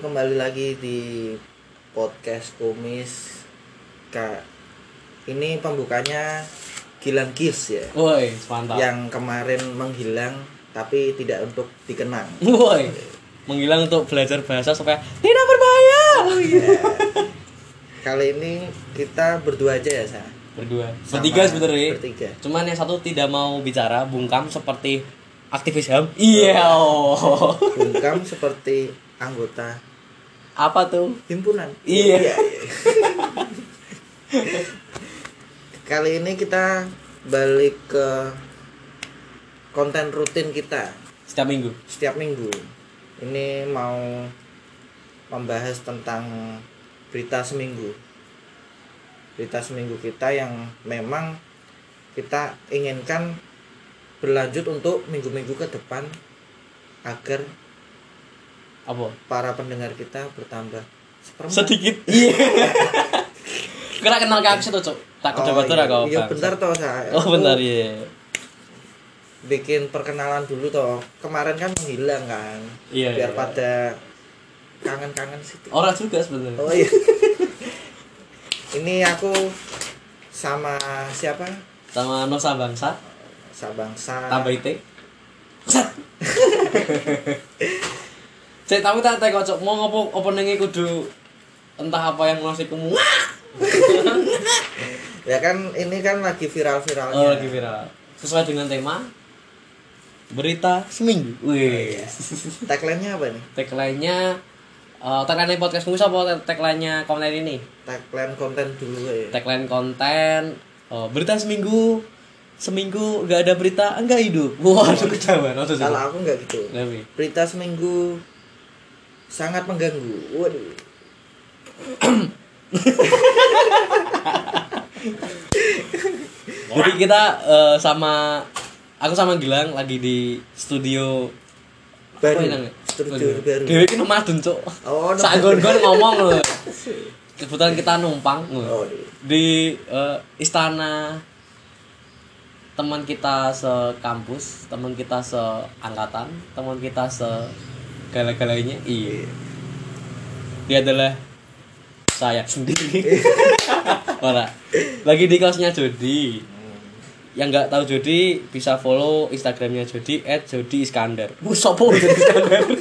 Kembali lagi di podcast Kumis. Kak, ini pembukanya Gilang Gis ya. Woi, mantap. Yang kemarin menghilang tapi tidak untuk dikenang. Woi. Menghilang untuk belajar bahasa supaya tidak berbahaya. Oh iya. Kali ini kita berdua aja ya, Sa. Berdua. Sama Bertiga sebenarnya. Bertiga. Cuman yang satu tidak mau bicara, bungkam seperti aktivis HAM. Iya. oh. Bungkam seperti anggota Apa tuh? himpunan. Iya. Kali ini kita balik ke konten rutin kita Setiap minggu. setiap minggu. Ini mau membahas tentang berita seminggu. Berita seminggu kita yang memang kita inginkan berlanjut untuk minggu-minggu ke depan agar Apa? para pendengar kita bertambah seperempat. Sedikit. Iya. Kira kenal kak tuh, Cuk. Tak Oh, coba tuh iya. kau. Iya bentar toh saya. Oh, bentar iya. bikin perkenalan dulu toh kemarin kan menghilang kan Iya, biar iya. pada kangen-kangen sih Orang juga sebenarnya. oh iya ini aku sama siapa Sama Nusa Bangsa, sabangsa tambah itu. Cek tapi tak tak kocok mau ngopo openingnya kudu entah apa yang ngasih kamu. ya kan ini kan lagi viral-viralnya Oh, lagi viral. Sesuai dengan tema berita seminggu. Wih. tagline-nya apa nih Tagline-nya eh tagline podcast Musa apa tagline-nya konten ini? tagline konten dulu ya Tagline konten oh, berita seminggu seminggu nggak ada berita enggak hidup. Waduh. Oh, kalau aku nggak gitu Lebih. berita seminggu sangat mengganggu. Waduh. Jadi kita eh, sama aku sama Gilang lagi di studio baru. apa studio baru. Dewi ini nomaden, Cuk. oh no. Sagon-gon ngomong loh. Kebetulan kita numpang oh, di eh, istana teman kita sekampus, teman kita seangkatan, teman kita se gala-galanya. Iya. Dia adalah saya sendiri. Ora. Lagi di kelasnya Jody. Yang nggak tahu Jody bisa follow Instagramnya Jody @jody_iskandar. Bu sopo Jody Iskandar.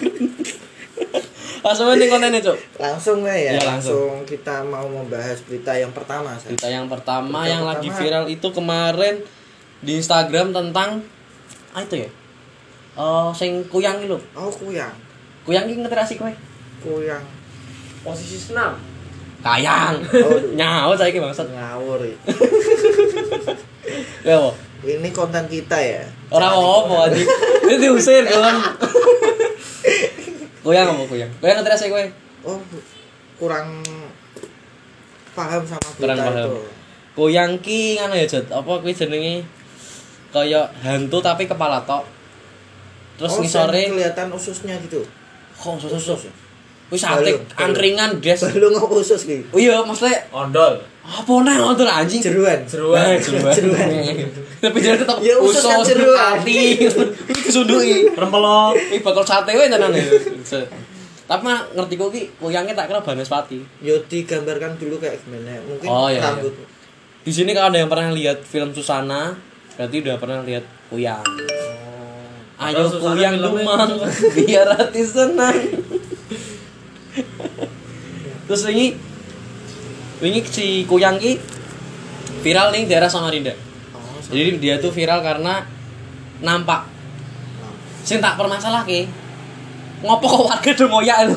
Langsung nih kontennya, Cuk. langsung lah ya, Ya, langsung. langsung. kita mau membahas berita yang pertama Sa. Berita yang pertama Berita yang lagi pertama. viral itu kemarin di Instagram tentang ah itu ya. Oh, sing kuyang itu. oh kuyang Kuyang iki ngeterasi kowe. kuyang Posisi senam. Kayang. Oh, Nyawa saiki bangsat. ngawur ya. Ya, apa? ini konten kita ya Ora apa-apa anjing. Ini diusir kan. Kuyang apa kuyang? Kuyang ngeterasi kowe. oh kurang paham sama berita Kurang paham. itu Kuyang ki ngono ya, Jod. Apa kuwi jenenge? Kayak hantu tapi kepala tok. Terus oh, ngisore kelihatan ususnya gitu kok usus-usus. Usus. Wis balung. angkringan des. belum ngomong usus gitu Oh iya, maksudnya Ondol. apa nih nonton anjing? jeruan Jeruan. Eh, jeruan. Jeruan. Tapi jadi tetap Ya, usus kan usus jeruan. hati. Disunduki. Rempelok. Ih bakal sate wae tenan ya. Tapi mah ngerti kok ki kuyangnya tak kira Banaspati. yo digambarkan dulu kayak gimana mungkin Oh, iya, rambut Di sini kalau ada yang pernah lihat film Susana, berarti udah pernah lihat kuyang. Ayo kuyang dumang biar hati senang. Terus ini ini si kuyang ki viral nih daerah Samarinda. oh. Jadi dia tuh viral karena nampak. Sing tak permasalah ki. Ngopo kok warga do ngoyak lho.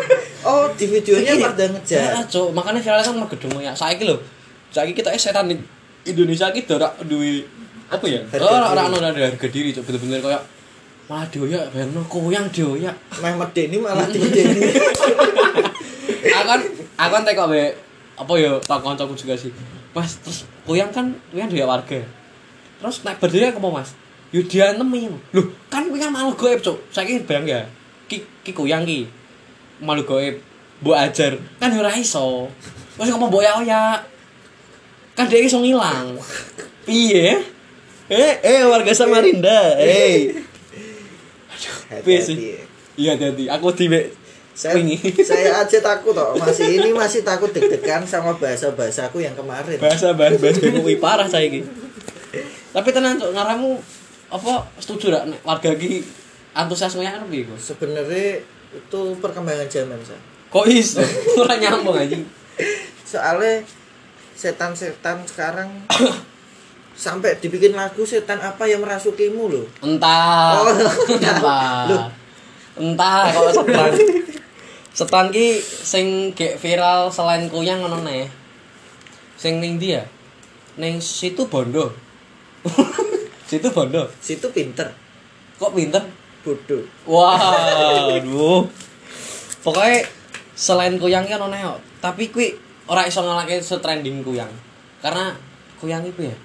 oh di videonya pada Ya, ngejar Cuk, makanya viral kan mergo ngoyak. Saiki lho. Saiki kita eh setan Indonesia ki ora duwe apa ya? Harga Ora ora ono harga diri, Cuk. Bener-bener kayak malah dioyak, bayangno koyang dioyak. Meh medeni malah dideni aku kan aku kan tekok be. Apa ya tak kancaku juga sih. Mas terus kuyang kan kuyang dia warga. Terus naik berdiri apa mas. Yo dia nemen loh kan kuyang malu goib cok saya bayang ya ki ki kuyang ki. Malu goib. Bu ajar. Kan ora iso. Terus ngomong boya oya kan dia iso ngilang. Piye? Eh eh warga Samarinda. Eh Sih? Hati-hati. iya hati aku tiba saya, saya aja takut toh. Masih ini masih takut deg-degan sama bahasa bahasaku yang kemarin. Bahasa bahas bahas kuwi parah saya iki tapi tenan cuk ngaramu apa setuju nek warga iki antusiasme ya piye kok sebenarnya itu perkembangan zaman saya kok iso? Ora nyambung anjing. Soalnya setan-setan sekarang sampai dibikin lagu setan apa yang merasukimu loh entah. Oh, entah. Entah kok setan. Setan ki sing gek viral selain kuyang ngono neh sing ning dia ning situ bondo. Situ bondo? Situ pinter. Kok pinter? Bodoh. Wah, aduh. Pokoknya selain kuyang kan ono. Tapi kuwi ora iso ngalake trending kuyang. Karena kuyang itu ya.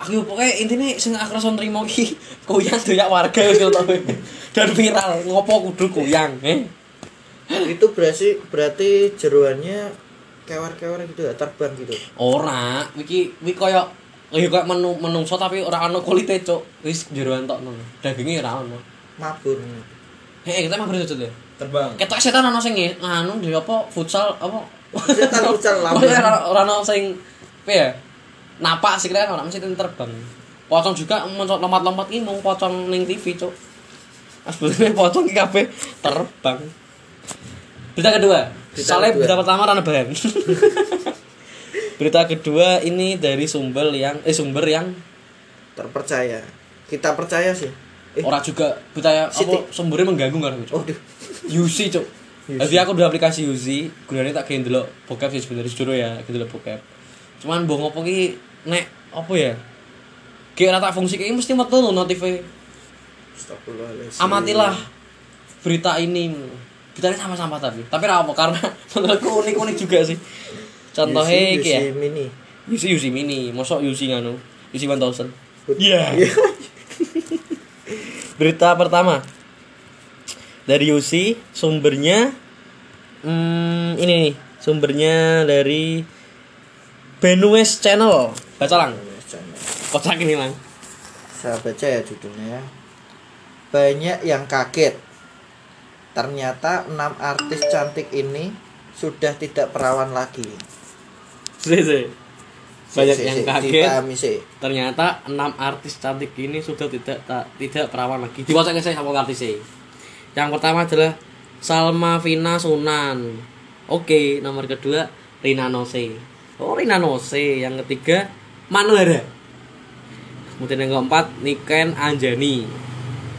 Aku pokoknya intinya sing aku rasa nrimo ki kuyang doyak warga wis. Dan viral ngopo kudu kuyang, eh. itu berarti berarti jeruannya kewer-kewer gitu ya terbang gitu Ora, iki iki koyo ya koyo menu menungso tapi ora ono kulite, Cuk. Wis jeroan tokno. Daginge ora ono. mabur Heh, kita mah berjujur ya. terbang Ketok setan ono sing nganu di apa futsal apa Setan futsal lambung. Ora ono sing apa ya? Napak sih kira ora mesti terbang. Pocong juga lompat-lompat iki mung pocong ning TV, Cuk. Asbune pocong iki kabeh terbang. Berita kedua. Berita Soalnya kedua. berita pertama rana bahan. berita kedua ini dari sumber yang eh sumber yang terpercaya kita percaya sih eh ora juga berita apa sumbernya mengganggu kan, Cuk. oh Yusi cuk. Yusi. Jadi aku udah aplikasi Yusi, gunanya tak kayak dulu bokep sih sebenarnya jujur ya, kayak dulu bokep. Cuman bohong apa ki nek apa ya? Kayak tak fungsi kayak mesti metu lho notif Astagfirullahaladzim. Amatilah berita ini. Beritanya sama-sama tapi. Tapi apa karena menurutku unik-unik juga sih. Contohnya Yusi- ya. Yusi mini Yusi Yusi mini, mosok Yusi nganu. Yusi 1000. Iya. Berita pertama dari Yusi, sumbernya hmm, ini nih, sumbernya dari Benues Channel. Baca lang. Kocak ini lang. saya baca ya judulnya ya. banyak yang kaget ternyata enam artis cantik ini sudah tidak perawan lagi Sih, sih. Banyak Si- si- yang si, kaget. sih Ternyata enam artis cantik ini sudah tidak tak, tidak perawan lagi. Dibaca saya sama artis sih. Yang pertama adalah Salma Vina Sunan. Oke, nomor kedua Rina Nose. Oh, Rina Nose. Yang ketiga Manuhara. Kemudian yang keempat Niken Anjani.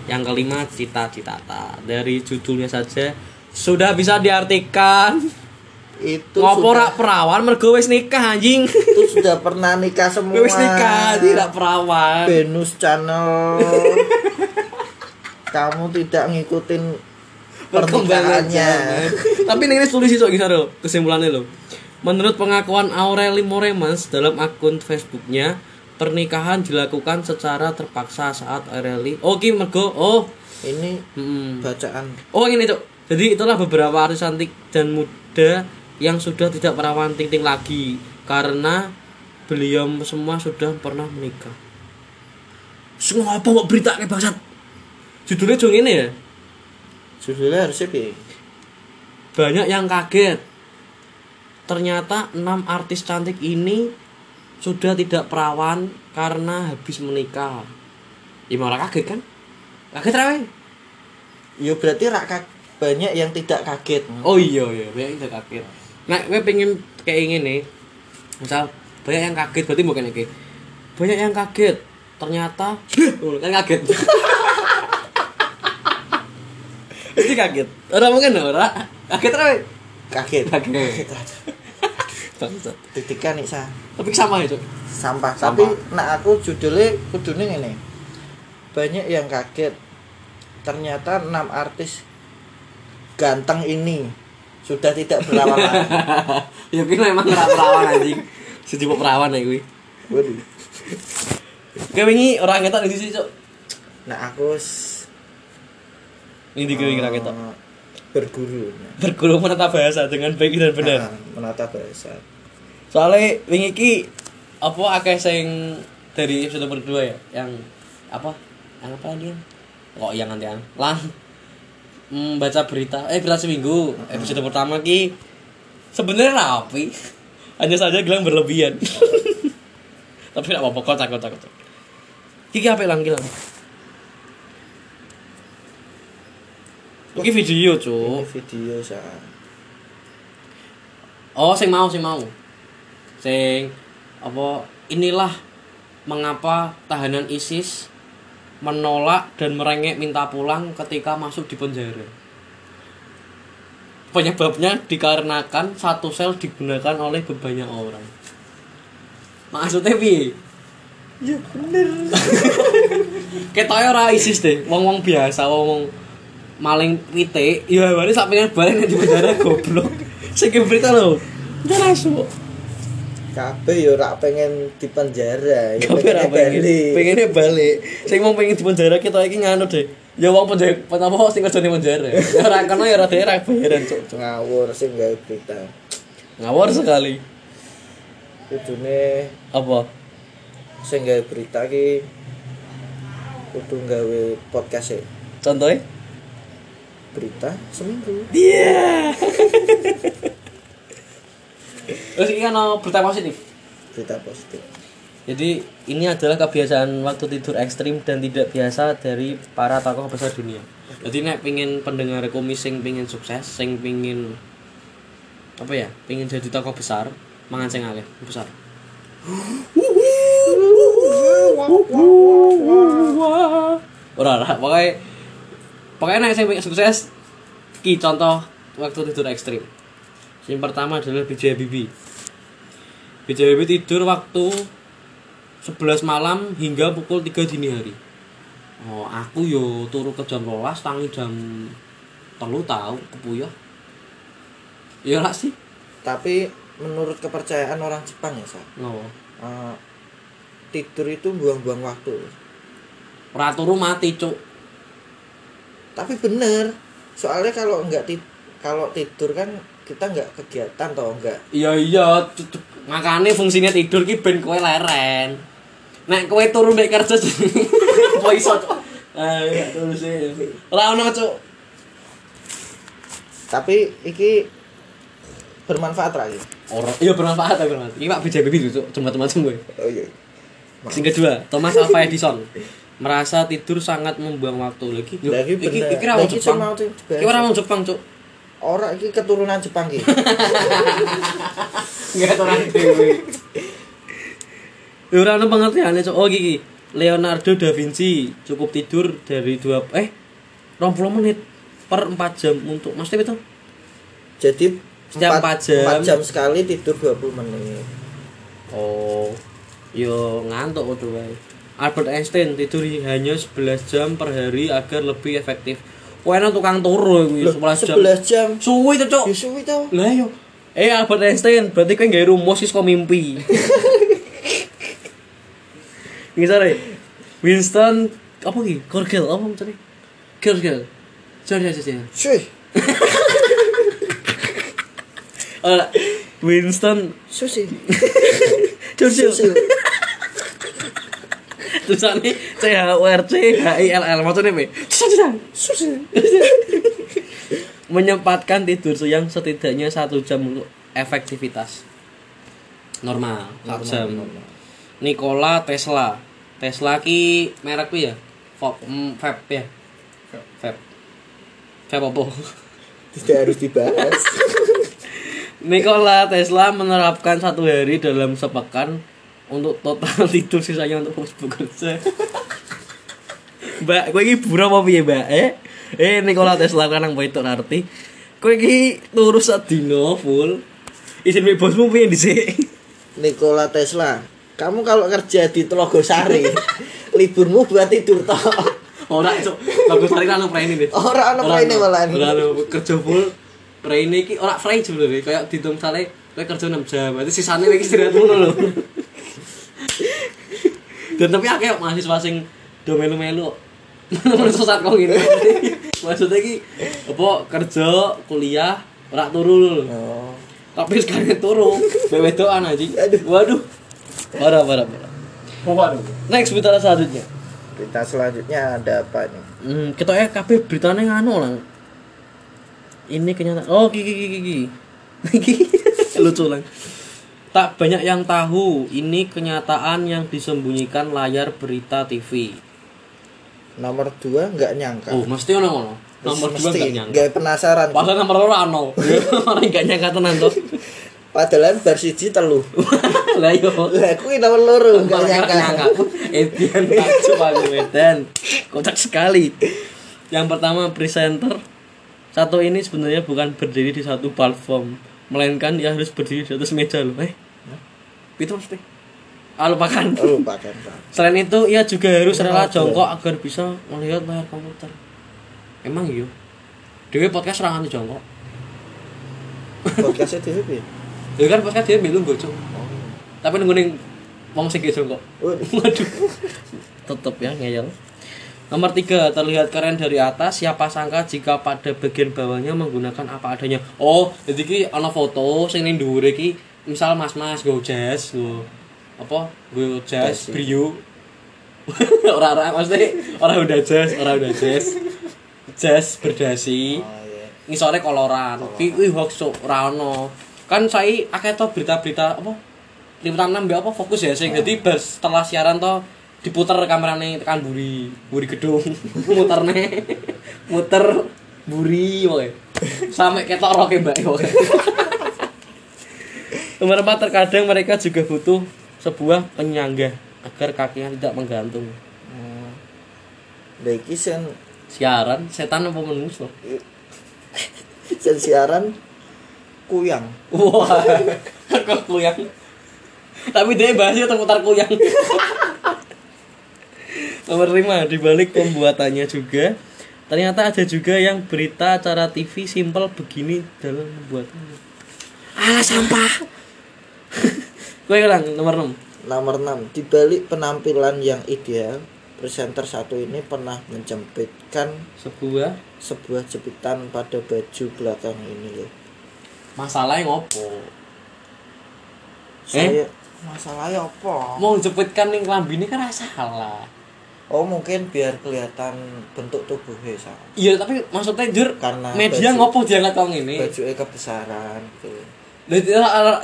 Yang kelima Cita Citata. Dari judulnya saja sudah bisa diartikan itu ngopo sudah, rak perawan mergo wis nikah anjing. itu sudah pernah nikah semua Wis nikah tidak perawan. Venus Channel kamu tidak ngikutin perkembangannya. Tapi ini tulis sih gitu loh kesimpulannya loh. Menurut pengakuan Aureli Moremans dalam akun Facebooknya, pernikahan dilakukan secara terpaksa saat Aureli. Oh, ki mergo. Oh, ini hmm. bacaan oh ini tuh. Jadi itulah beberapa artis cantik dan muda yang sudah tidak perawan ting-ting lagi karena beliau semua sudah pernah menikah. Semua apa mau berita kayak bangsat? Judulnya jong ini ya. judulnya harusnya piye banyak yang kaget. Ternyata enam artis cantik ini sudah tidak perawan karena habis menikah. Ya malah kaget kan? Kaget rawe? ya berarti rak banyak yang tidak kaget Oh iya iya, banyak yang tidak kaget. Nah, gue pengen kayak gini. Misal banyak yang kaget berarti bukan kayak banyak yang kaget. Ternyata kan kaget. Itu kaget. Orang mungkin ora. Kaget rawe. kaget Kaget. Bangsat. detikan nih sa Tapi sama Cuk. sampah. Sampah. tapi nak aku judulnya kudune ngene banyak yang kaget ternyata enam artis ganteng ini sudah tidak berawan lagi ya kuwi memang ora perawan anjing. Sejipuk perawan ya kuwi. Waduh. Kowe wingi ora ngetok di sini, Cuk. nah aku Ini di kira eh, ngetok. Berguru. Berguru menata bahasa dengan baik dan benar. Nah, menata bahasa. Soalnya wingi iki apa akeh sing dari episode berdua ya? Yang apa? Yang apa dia kok yang nanti lang membaca berita eh berita seminggu. Episode pertama ki sebenarnya rapi. Hanya saja Gilang berlebihan. Tapi tidak apa-apa kocak kocak kocak kiki apa lang Gilang Iki video ini cuk video sa Oh, sing mau, sing mau. Sing apa inilah mengapa tahanan ISIS menolak dan merengek minta pulang ketika masuk di penjara. Penyebabnya dikarenakan satu sel digunakan oleh banyak orang. Maksudnya piye? ya bener Ketoke ora ISIS deh, wong-wong biasa, wong-wong maling pitik, ya sak pengen balik di penjara goblok. Sing berita lho. Udah langsung. kabeh yo ora pengen di penjara ya Kabeh ora pengen. Pengennya balik. Sing mau pengen di penjara kita iki nganu deh. Ya wong penjara apa sing kerja di penjara. Ya ora kono ya ora daerah bayaran cuk. ngawur sing gawe berita Ngawur sekali. kudune Apa? sing gawe berita ki kudu gawe podcast e Contohnya? Berita seminggu Iya. Terus ini kan berita positif. berita positif Jadi ini adalah kebiasaan waktu tidur ekstrim dan tidak biasa dari para tokoh besar dunia. Jadi nek pingin pendengar kumis sing pingin sukses, sing pingin apa ya, pingin jadi tokoh besar, mangan sing akeh, besar. Ora ora, pokoknya pokoknya sing pingin sukses ki contoh waktu tidur ekstrim. Yang pertama adalah BJ Bibi. BJ Bibi tidur waktu 11 malam hingga pukul 3 dini hari. Oh, aku yo turu ke jam 12 tangi jam telu tahu kepuyah. Iya lah sih. tapi menurut kepercayaan orang Jepang ya sa No. eh, tidur itu buang-buang waktu Ora turu mati, Cuk. Tapi bener soalnya kalau nggak ti kalau tidur kan kita nggak kegiatan toh nggak Iya iya, makanya fungsinya tidur ki ben kowe leren. Nek kowe turu nek kerja apa iso, turu sih. Ora ono, Cuk. tapi iki bermanfaat lagi Ora, iya bermanfaat ya bermanfaat. Iki Pak BJB itu, Cuk, macam-macam gue. oh iya Sing kedua, Thomas Alva Edison merasa tidur sangat membuang waktu lagi. Lagi iki iki ra wong Lagi Jepang. Iki ora wong Jepang, Cuk. ora iki keturunan Jepang ki Enggak orang dewe. Ya ora ono pengertiane, Cuk. Oh iki iki. Leonardo da Vinci cukup tidur dari dua eh 20 menit per 4 jam untuk Maksudnya itu? jadi Setiap empat- empat jam. empat jam sekali tidur 20 menit Oh. Yo ngantuk wae. Albert Einstein tidur hanya 11 jam per hari agar lebih efektif. Kowe enak tukang turu kuwi Loh, 11 jam. 11 jam Suwi to, Cuk. ya suwi tau Lah yo. Eh Albert Einstein, berarti kowe nggawe rumus sih kok mimpi. Iki sore. Winston apa ki? Churchill apa maksudnya? Churchill. Sorry, sorry, sorry. cuy. Winston susi Churchill. Tulisannya C H U R C H I L L maksudnya apa? Menyempatkan tidur siang setidaknya satu jam untuk efektivitas normal, satu jam. Nikola Tesla. Tesla ki merek ya? Fab, mm, Fab ya. Fab. Fab apa? tidak harus dibahas Nikola Tesla menerapkan satu hari dalam sepekan untuk total tidur sisanya untuk fokus bekerja. Mbak, kowe iki buram apa piye, Mbak? Eh, eh Nikola Tesla kan nang itu arti. Kowe iki turu sadina full. Izin mbek bosmu piye dhisik? Nikola Tesla kamu kalau kerja di Telogosari liburmu buat tidur toh Ora, Cuk. Bagus hari kan ono ini, Dit. Ora ono praine malahan. Ora ono kerja full. Praine iki ora free sebenarnya, kayak dihitung sale kowe kerja 6 jam. Berarti sisane kowe iki istirahat mulu lho. Dan tapi akeh kok mahasiswa sing do melu-melu. Menurut sesat kok gitu. Maksudnya iki apa kerja, kuliah, ora turu lho. oh. Tapi sekarang turu, bewedoan aja. Waduh. Parah, parah, parah. Waduh. Next berita selanjutnya. berita selanjutnya ada apa nih Hmm, kita ya kabeh beritane nganu lah. ini kenyataan oh gigi gigi gigi lucu lang tak banyak yang tahu ini kenyataan yang disembunyikan layar berita TV nomor dua nggak nyangka. Oh mesti ono ngono. Nomor dua Mesti. gak nyangka. Nggak penasaran. Pasal nomor loro ano orang gak nyangka tenan tuh padahal bar siji telu. Lah yo lah kuwi nomor loro nggak nyangka nyangka. Edian takjub aku Edan kocak sekali. Yang pertama presenter. Satu ini sebenarnya bukan berdiri di satu platform melainkan ia harus berdiri di atas meja loh. Eh itu mesti ah lupakan. Oh, lupakan. Pak. selain itu ia juga harus rela jongkok agar bisa melihat layar komputer. Emang iya? Dewi podcast serangan jongkok. Podcastnya piye? ya kan podcast dia belum gocok tapi nunggu nih wong sing jongkok. Oh, Waduh. Tetep ya ngeyel. Nomor tiga terlihat keren dari atas. Siapa sangka jika pada bagian bawahnya menggunakan apa adanya. Oh, jadi ki ana foto sing ning dhuwure ki misal mas-mas go jazz go apa go jazz brio. ora ora maksudnya ora udah jazz, ora udah jazz. Jazz berdasi. oh iya ngisore koloran. Ki kuwi hoax ora ono. Kan saya akeh to berita-berita apa? Liputan 6 mbek apa fokus ya sing dadi bar setelah siaran to diputer kamerane tekan buri, buri gedung. Muterne. Muter buri pokoke. Sampai ketok roke mbak pokoke. Nomor 4 terkadang mereka juga butuh sebuah penyangga agar kakinya tidak menggantung. Hmm. Sen Siaran setan apa manusia? sen siaran kuyang. Wah, kok kuyang. Tapi dia bahasnya terputar kuyang. Nomor 5, di balik pembuatannya juga ternyata ada juga yang berita acara TV simpel begini dalam membuatnya. Alah sampah. Gue ulang nomor 6. Nomor 6, di balik penampilan yang ideal, presenter satu ini pernah menjepitkan Sebuah sebuah jepitan pada baju belakang ini loh. masalahnya ngopo? Saya masalahnya apa? Mau jepitkan ning klambine kan ora salah. Oh mungkin biar kelihatan bentuk tubuhnya sama. Iya, tapi maksudnya jur Karena media baju- ngopo diangkat wong ini? Bajunya kebesaran gitu.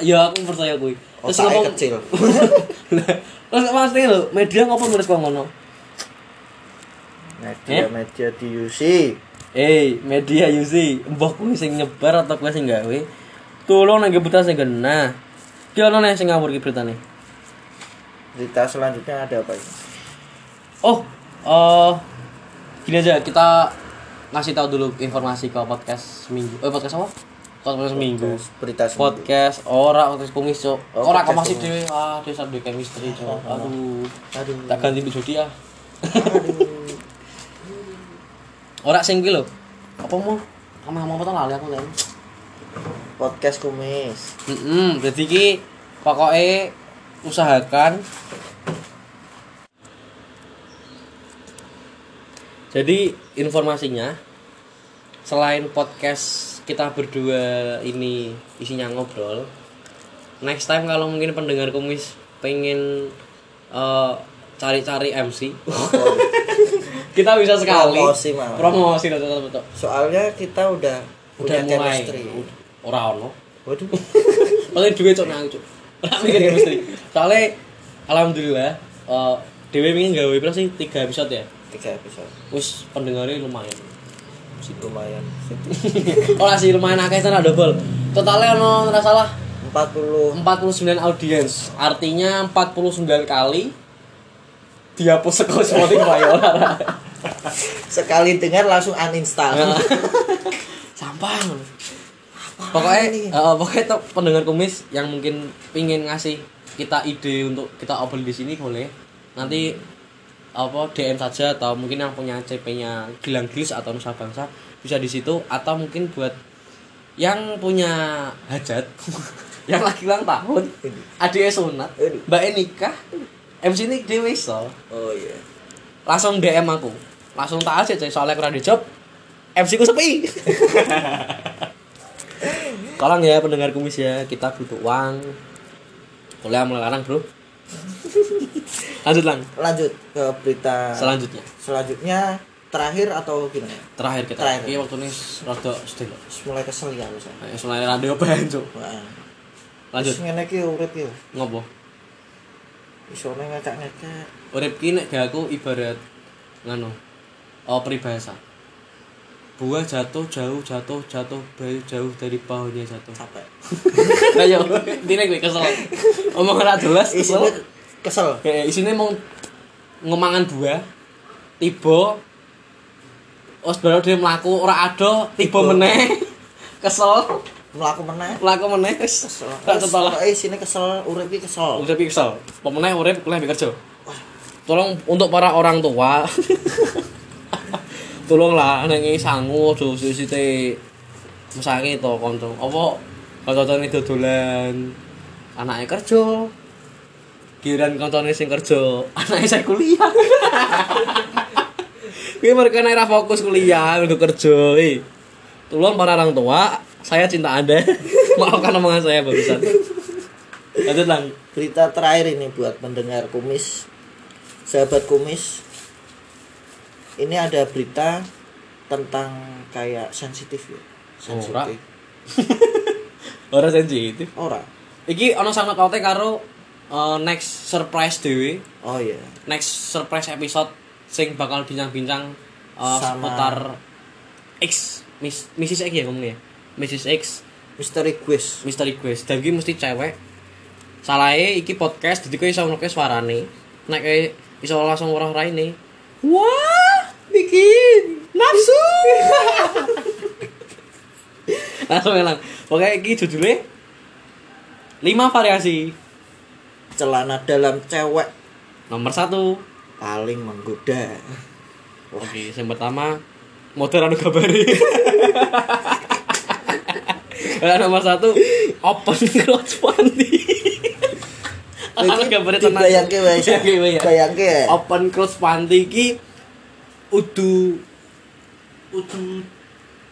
Ya aku percaya kuwi. Terus ngomong kecil. Terus maksudnya lho, media ngopo nulis kok ngono? Media-media di UC. Eh, media UC, mbah kuwi sing nyebar atau kuwi sing gawe? Tolong nang berita sing genah. Ki ono nek sing ngawur ki beritane. Berita selanjutnya ada apa ini? Oh, eh gini aja kita ngasih tahu dulu informasi ke podcast seminggu. Eh podcast apa? Podcast seminggu. Podcast, Berita seminggu. Podcast ora podcast kumis, Cok. Oh, Ora kok podcast masih dhewe. Ah, desa dhewe chemistry, Cok. Aduh. Aduh. Tak ganti jodi ah. Aduh. Ora sing kuwi lho. Apa mau? Sama-sama apa to lali aku lali. Podcast kumis. Heeh, berarti ki pokoke usahakan Jadi informasinya selain podcast kita berdua ini isinya ngobrol, next time kalau mungkin pendengar kumis pengen eh, cari-cari MC, kita bisa sekali Promosi, Mas. promosi betul betul. Soalnya kita udah Udah punya mulai. chemistry. Ora ono. Waduh. Paling duwe cok nang cok. Ora mikir chemistry. Soalnya alhamdulillah eh Dewi ingin gawe berapa sih? 3 episode ya. Tiga episode. Wis pendengarnya lumayan. Lumayan. Ora sih lumayan akeh tenan double. Totalnya ono ora salah 40 49 audiens. Artinya 49 kali dihapus saka Spotify ora. sekali dengar langsung uninstall. Sampah. Pokoknya eh, pokoknya tuh pendengar kumis yang mungkin pingin ngasih kita ide untuk kita open di sini boleh. Nanti apa DM saja atau mungkin yang punya CP-nya Gilang Gilis atau Nusa Bangsa bisa di situ atau mungkin buat yang punya hajat yang lagi ulang tahun adiknya sunat mbak nikah MC ini iso Oh iya. langsung DM aku. Langsung tak aja coy soalnya kurang di job MC ku sepi. Tolong ya pendengar kumis ya kita butuh uang. Boleh mulai larang bro lanjut lang. Lanjut ke berita selanjutnya. Selanjutnya terakhir atau gimana? Terakhir kita. Terakhir. iki wektune rada sedih mulai kesel ya aku saya mulai radio ben cuk. Lanjut. Terus ngene iki urip yo. Ngopo? Isone ngekak-ngekak urip ki nek gak aku ibarat ngano oh peribahasa buah jatuh jauh jatuh jatuh bayi jauh dari pohonnya jatuh. Capek. Ayo intine gue kesel. Omong ora jelas isinya kesel. Kesel kayak isine mau ngomangan buah tiba Os baru dia melaku ora ada tiba meneh. Kesel. Melaku meneh. Melaku meneh kesel. Gak tetol eh sini kesel urip kesel. Udah kesel. Pemeneh urip kuliah kerja. Tolong untuk para orang tua tolonglah iki sangu aja sisite mesake to kanca apa kancane dodolan anake kerja kiran kancane sing kerja anake saya kuliah Kuwi mereka nek ora fokus kuliah, mergo kerja. Eh, tolong para orang tua, saya cinta Anda. Maafkan omongan saya barusan. Lanjut lang. berita terakhir ini buat pendengar kumis sahabat kumis ini ada berita tentang kayak sensitif ya sensitif Ora sensitif. ora Iki ana sama kaute karo eh, next surprise dhewe, oh iya next surprise episode sing bakal bincang-bincang eh, Sama- seputar X, Miss Mrs X ya ngomongnya. Mrs X misteri quiz Misteri Quest. Dan iki mesti cewek. Salahe iki podcast jadi kowe iso ngelokke suarane. Nek iso langsung ora-ora ini. Wah, bikin nafsu. langsung elang. Pokoknya iki judulnya 5 variasi. celana dalam cewek Nomor satu paling menggoda Oke, yang pertama model anu. Yang nomor satu open crotch panty. Anu gambare tenan. bayangke wae Bayangke ya. bayangke ya Open crotch panty iki udu udu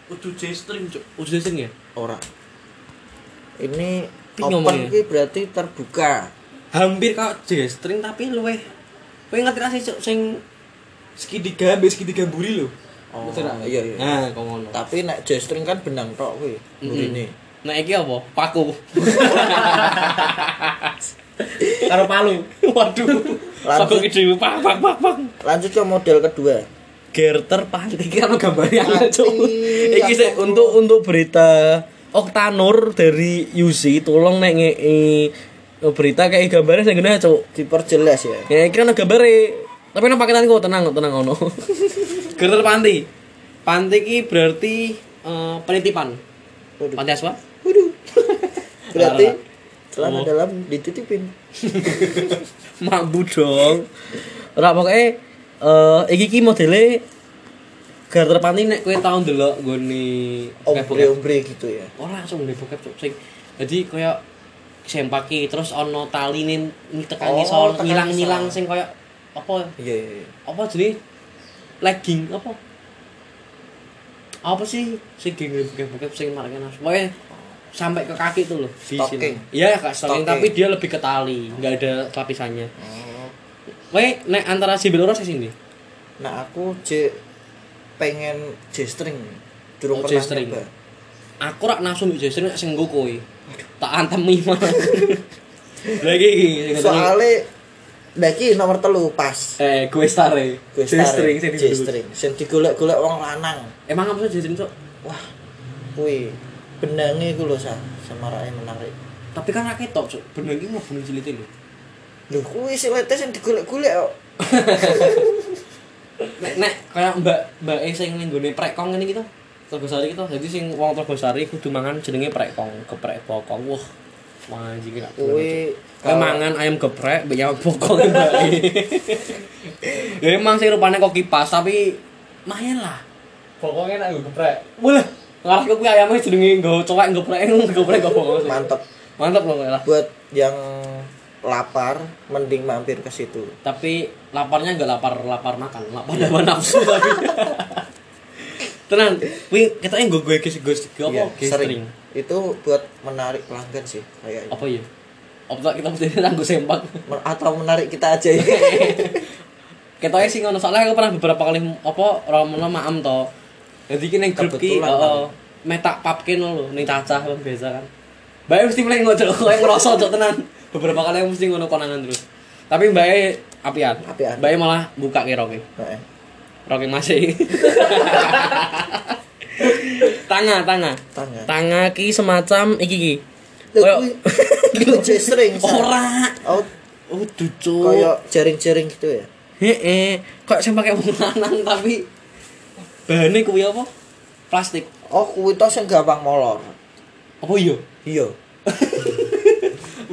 udu J-string, Cuk. Udu J-string ya? ora ini Tapi open ngomongnya. ki berarti terbuka Hampir kok J-string tapi luweh. Kowe ngerti ra sih Cuk, sing segitiga ambek segitiga mburi lho. Oh, iya, iya. Nah, kok ngono. tapi nek J-string kan benang tok kuwi ini Nah iki apa? Paku. Karo palu. Waduh. Lanjut. Paku gede pak pak pak pak. lanjut ke model kedua Gerter panti iki anu gambare aku cuk. Iki sih untuk untuk berita Oktanur dari UC tolong nek ngei berita kayak gambarnya sing gede cuk. diperjelas ya Ya iki kan gambare. Tapi nang paketan kok tenang tenang ngono. Gerter panti. Panti iki berarti eh, penitipan. Waduh. Panti asuhan? Waduh. berarti celana Oh. dalam dititipin mampu dong ora pokoke eh iki ki modele garter panti nek kowe tau ndelok nggone ombre-ombre gitu ya ora langsung ndek bokep cuk sing dadi kaya sempaki terus ana taline tekan Oh, ngisor ngilang-ngilang sing kaya apa iya iya iya. apa jenenge legging apa apa sih sing bokep-bokep sing marake nafsu Pokoknya sampai ke kaki tuh loh di sini. Iya, Kak, stocking, Stocking. tapi dia lebih ke tali, nggak ada lapisannya. oh. Weh, nek antara si Belora sih sini. nah aku J pengen J-string durung Oh, pernah J-string. nyoba Aku rak nafsu mbek Jason nek sing nggo kowe. Tak antemi mah. Lagi iki sing soalnya Daki nomor telu pas eh gue stare. Gue J-string sing. J-string sing digolek-golek wong lanang Emang apa sih Jason, Cok? wah kuwi benange iku lho sa semarai menarik Tapi kan ra ketok, Cok. Bener iki mlebu ning cilite lho. Lho kuwi silete sing digolek-golek kok Nek nek kaya Mbak Mbak E sing ning gone prekong ngene gitu. Terbesari gitu. Jadi sing wong terbesari kudu mangan jenenge prekong, geprek bokong. Wah. Wah, anjing nak. kuwi mangan ayam geprek mbek ayam bokong Mbak E. Ya emang sih rupanya kok kipas tapi lumayan lah. Bokongnya nak geprek. Boleh. Ngarah ke kuwi ayamnya jenenge nggo cowek geprek geprek kok bokong. mantep Mantap loh lah. buat yang lapar mending mampir ke situ Tapi laparnya enggak lapar lapar makan, lapar dapat nafsu tapi. Tenang, kuwi ketoknya nggo gue kis gue apa? Iya, Gue sering itu buat menarik pelanggan sih kayaknya Apa ya? Tak kita mesti nganggo sempak. Atau menarik kita aja ya Ketoke sih ngono soalnya aku pernah beberapa kali apa romono maem to. Jadi ki ning grup ki Kebetulan, heeh meh tak papke lho ning cacah biasa kan. Mbak mesti mulai ngocok kowe ngerasa cok tenan. Beberapa kali aku mesti ngono konangan terus. Tapi Mbak apian. Apian. Mbak malah buka ki roke. Heeh. Roke masih. tanga, tanga. Tanga. Tanga ki semacam iki ki. Koyo. Sa. ora. Oh, Oh, kayak jaring-jaring gitu ya. Heeh, kok sing pakai wong lanang tapi bahannya kuwi apa? Plastik. Oh, kuwi to sing gampang molor. Apa iya? Iya.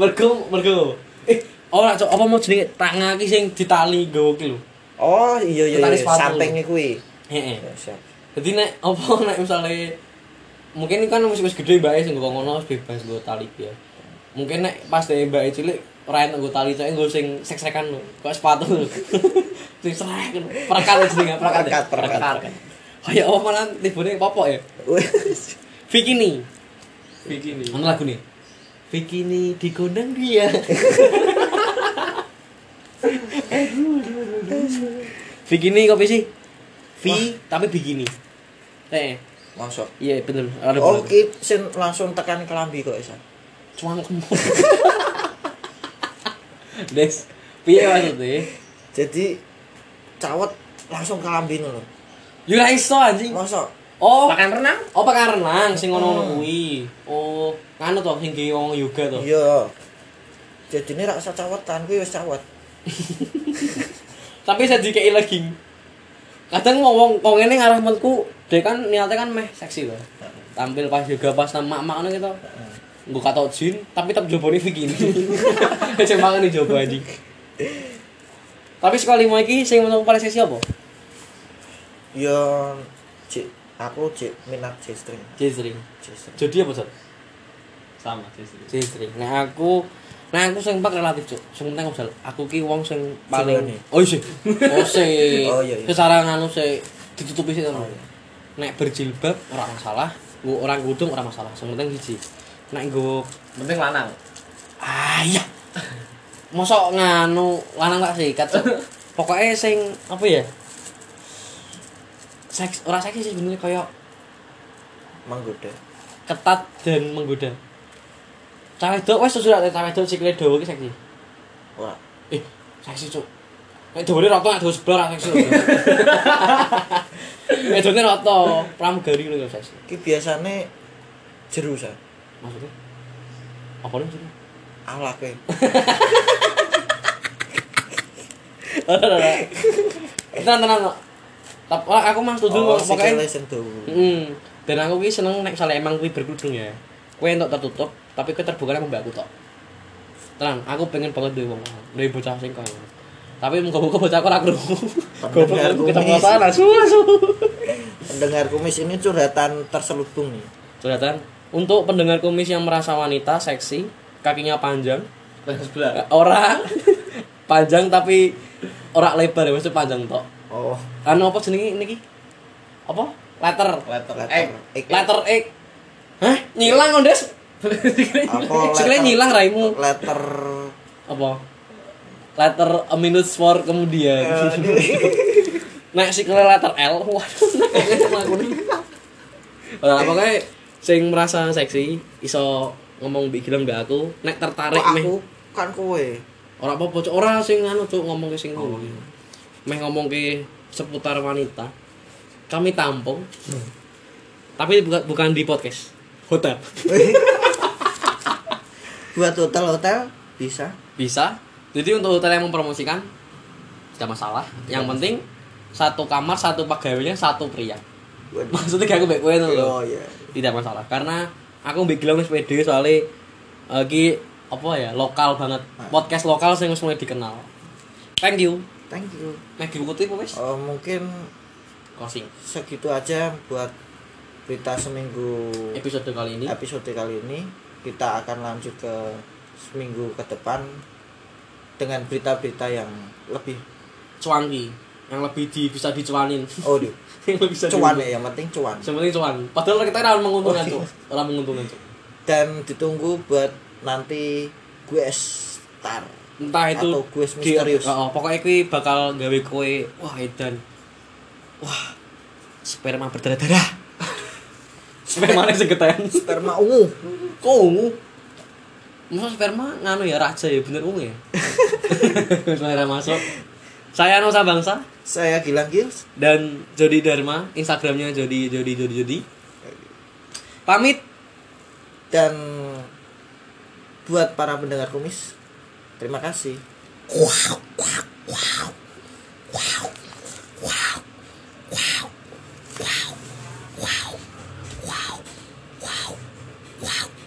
Mergo mergo. Eh, ora cok, apa mau jenenge tanga ki sing ditali nggawa ki lho. Oh, iya iya Tali iya. sepatu. Sampinge kuwi. Heeh. Ya, siap. Jadi nek apa nek misale mungkin kan wis wis gede mbake sing nggo ngono bebas nggo tali ya. Mungkin nek pas dhek mbake cilik ora enak nggo tali cok nggo sing sek-sekan lho. Kok sepatu lho. sing serek lho. Perekat jenenge perekat. ya? Perekat, perekat. Kayak apa malah tibune popok ya. Bikini. Bikini. Mana lagu nih? Bikini dikondang dia. Bikini kopi sih? V tapi bikini. Eh, Masuk. iya bener. Ada Oh, bener. ki sing langsung tekan kelambi kok isa. Cuma kamu. Des. Piye maksudnya? Jadi cawet langsung kelambi ngono. Yo ra iso anjing. Masuk. Oh, Pakan renang? oh pakai renang sing ngono-ngono Hmm. kuwi. Oh, nganu to sing ki wong yoga to. Iya. Jadi ini rasa cawetan kuwi wis cawet. tapi saya dikei lagi kadang ngomong wong ini ngarah menku dia kan niatnya kan meh seksi loh tampil pas juga pas sama mak mak gitu gue kata jin tapi tetap jawabnya begini cuma kan dicoba anjing tapi sekali mau iki sing menurut paling seksi apa Ya cik aku cik minat. J-string J-string. jadi apa sih Sama sih. J-string nah aku nah aku sing pak relatif cuk sing penting aku aku ki wong sing paling oh iya sih oh sih Oh, iya, iya. secara nganu sih ditutupi sih Oh, iya. nek berjilbab ora masalah nggo orang kudung ora masalah sing penting siji nek nggo Penting lanang. ah iya mosok nganu lanang tak sikat Cuk. pokoknya sing apa ya seks ora seksi sih sebenarnya kayak Menggoda. ketat dan menggoda cawe dok wes sudah cawe dok sikile dawa ki seksi Ora. eh seksi cuk nek dawane rata nek dawa sebelah ora seksi nek dawane rata pramugari lho seksi Ki biasane jeru sa. maksudnya apa nih maksudnya Alake. Ora, ora. Tenang, tenang. Tapi aku mah setuju Oh, kok pokoknya. Heeh. Dan aku ki seneng nek misalnya emang kuwi berkerudung ya. Kowe entuk tertutup, tapi kowe terbuka sama mbakku tok. Tenang, aku pengen banget duwe wong. Duwe bocah sing kaya. ngono. Tapi muga-muga bocah aku ora krungu. Goblok Pendengar aku. Su su. Pendengar kumis ini curhatan terselubung nih. Curhatan untuk pendengar kumis yang merasa wanita seksi, kakinya panjang, sebelah. ora panjang tapi ora lebar ya, maksudnya panjang tok. Oh, Anu apa jenenge niki? Apa? Letter. Letter letter. X. Letter X. Hah? Nyilang Ondes? Apa letter- nyilang raimu. Letter Apa? Letter a minute for kemudian. Nek sikile letter L. Waduh, nek aku nih. Pokoknya sing merasa seksi iso ngomong mbek Gilang mbek aku nek tertarik meh aku kan kowe. ora apa-apa Cuk. ora sing anu ngomong ke sing Oh, iya. meh ngomong ke seputar wanita kami tampung tapi bukan bukan di podcast hotel Buat hotel-hotel bisa. bisa jadi untuk hotel yang mempromosikan tidak masalah yang penting satu kamar satu pegawainya satu pria Waduh. maksudnya kayak aku baik kowe ngono lho. Oh iya. tidak masalah karena aku Gilang wis pede soalnya lagi apa ya lokal banget podcast lokal wis mulai dikenal thank you Thank you. Diikuti apa wis? Oh, mungkin Closing segitu aja buat berita seminggu episode kali ini. episode kali ini. Kita akan lanjut ke seminggu ke depan dengan berita-berita yang lebih Cuanki yang lebih di, bisa dicuanin. oh duh, yang lebih bisa cuan di- ya, yang penting cuan. Yang penting cuan. Padahal kita ora menguntungkan, Oh, iya. Cuk. Ora menguntungkan, Cuk. Dan ditunggu buat nanti gue star. entah itu Atau gue di- misterius. Heeh, pokoknya kuwi bakal gawe kowe wah edan wah sperma berdarah-darah sperma nih segetan. Sperma ungu. Kok ungu? Masa sperma nganu ya raja ya bener ungu ya? Selera masuk. Saya Nusa Bangsa. Saya Gilang Gils dan Jody Dharma Instagramnya Jody Jody Jody Jody. Pamit. Dan buat para pendengar kumis terima kasih. Wow wow wow wow wow wow wow wow Wow. Wow.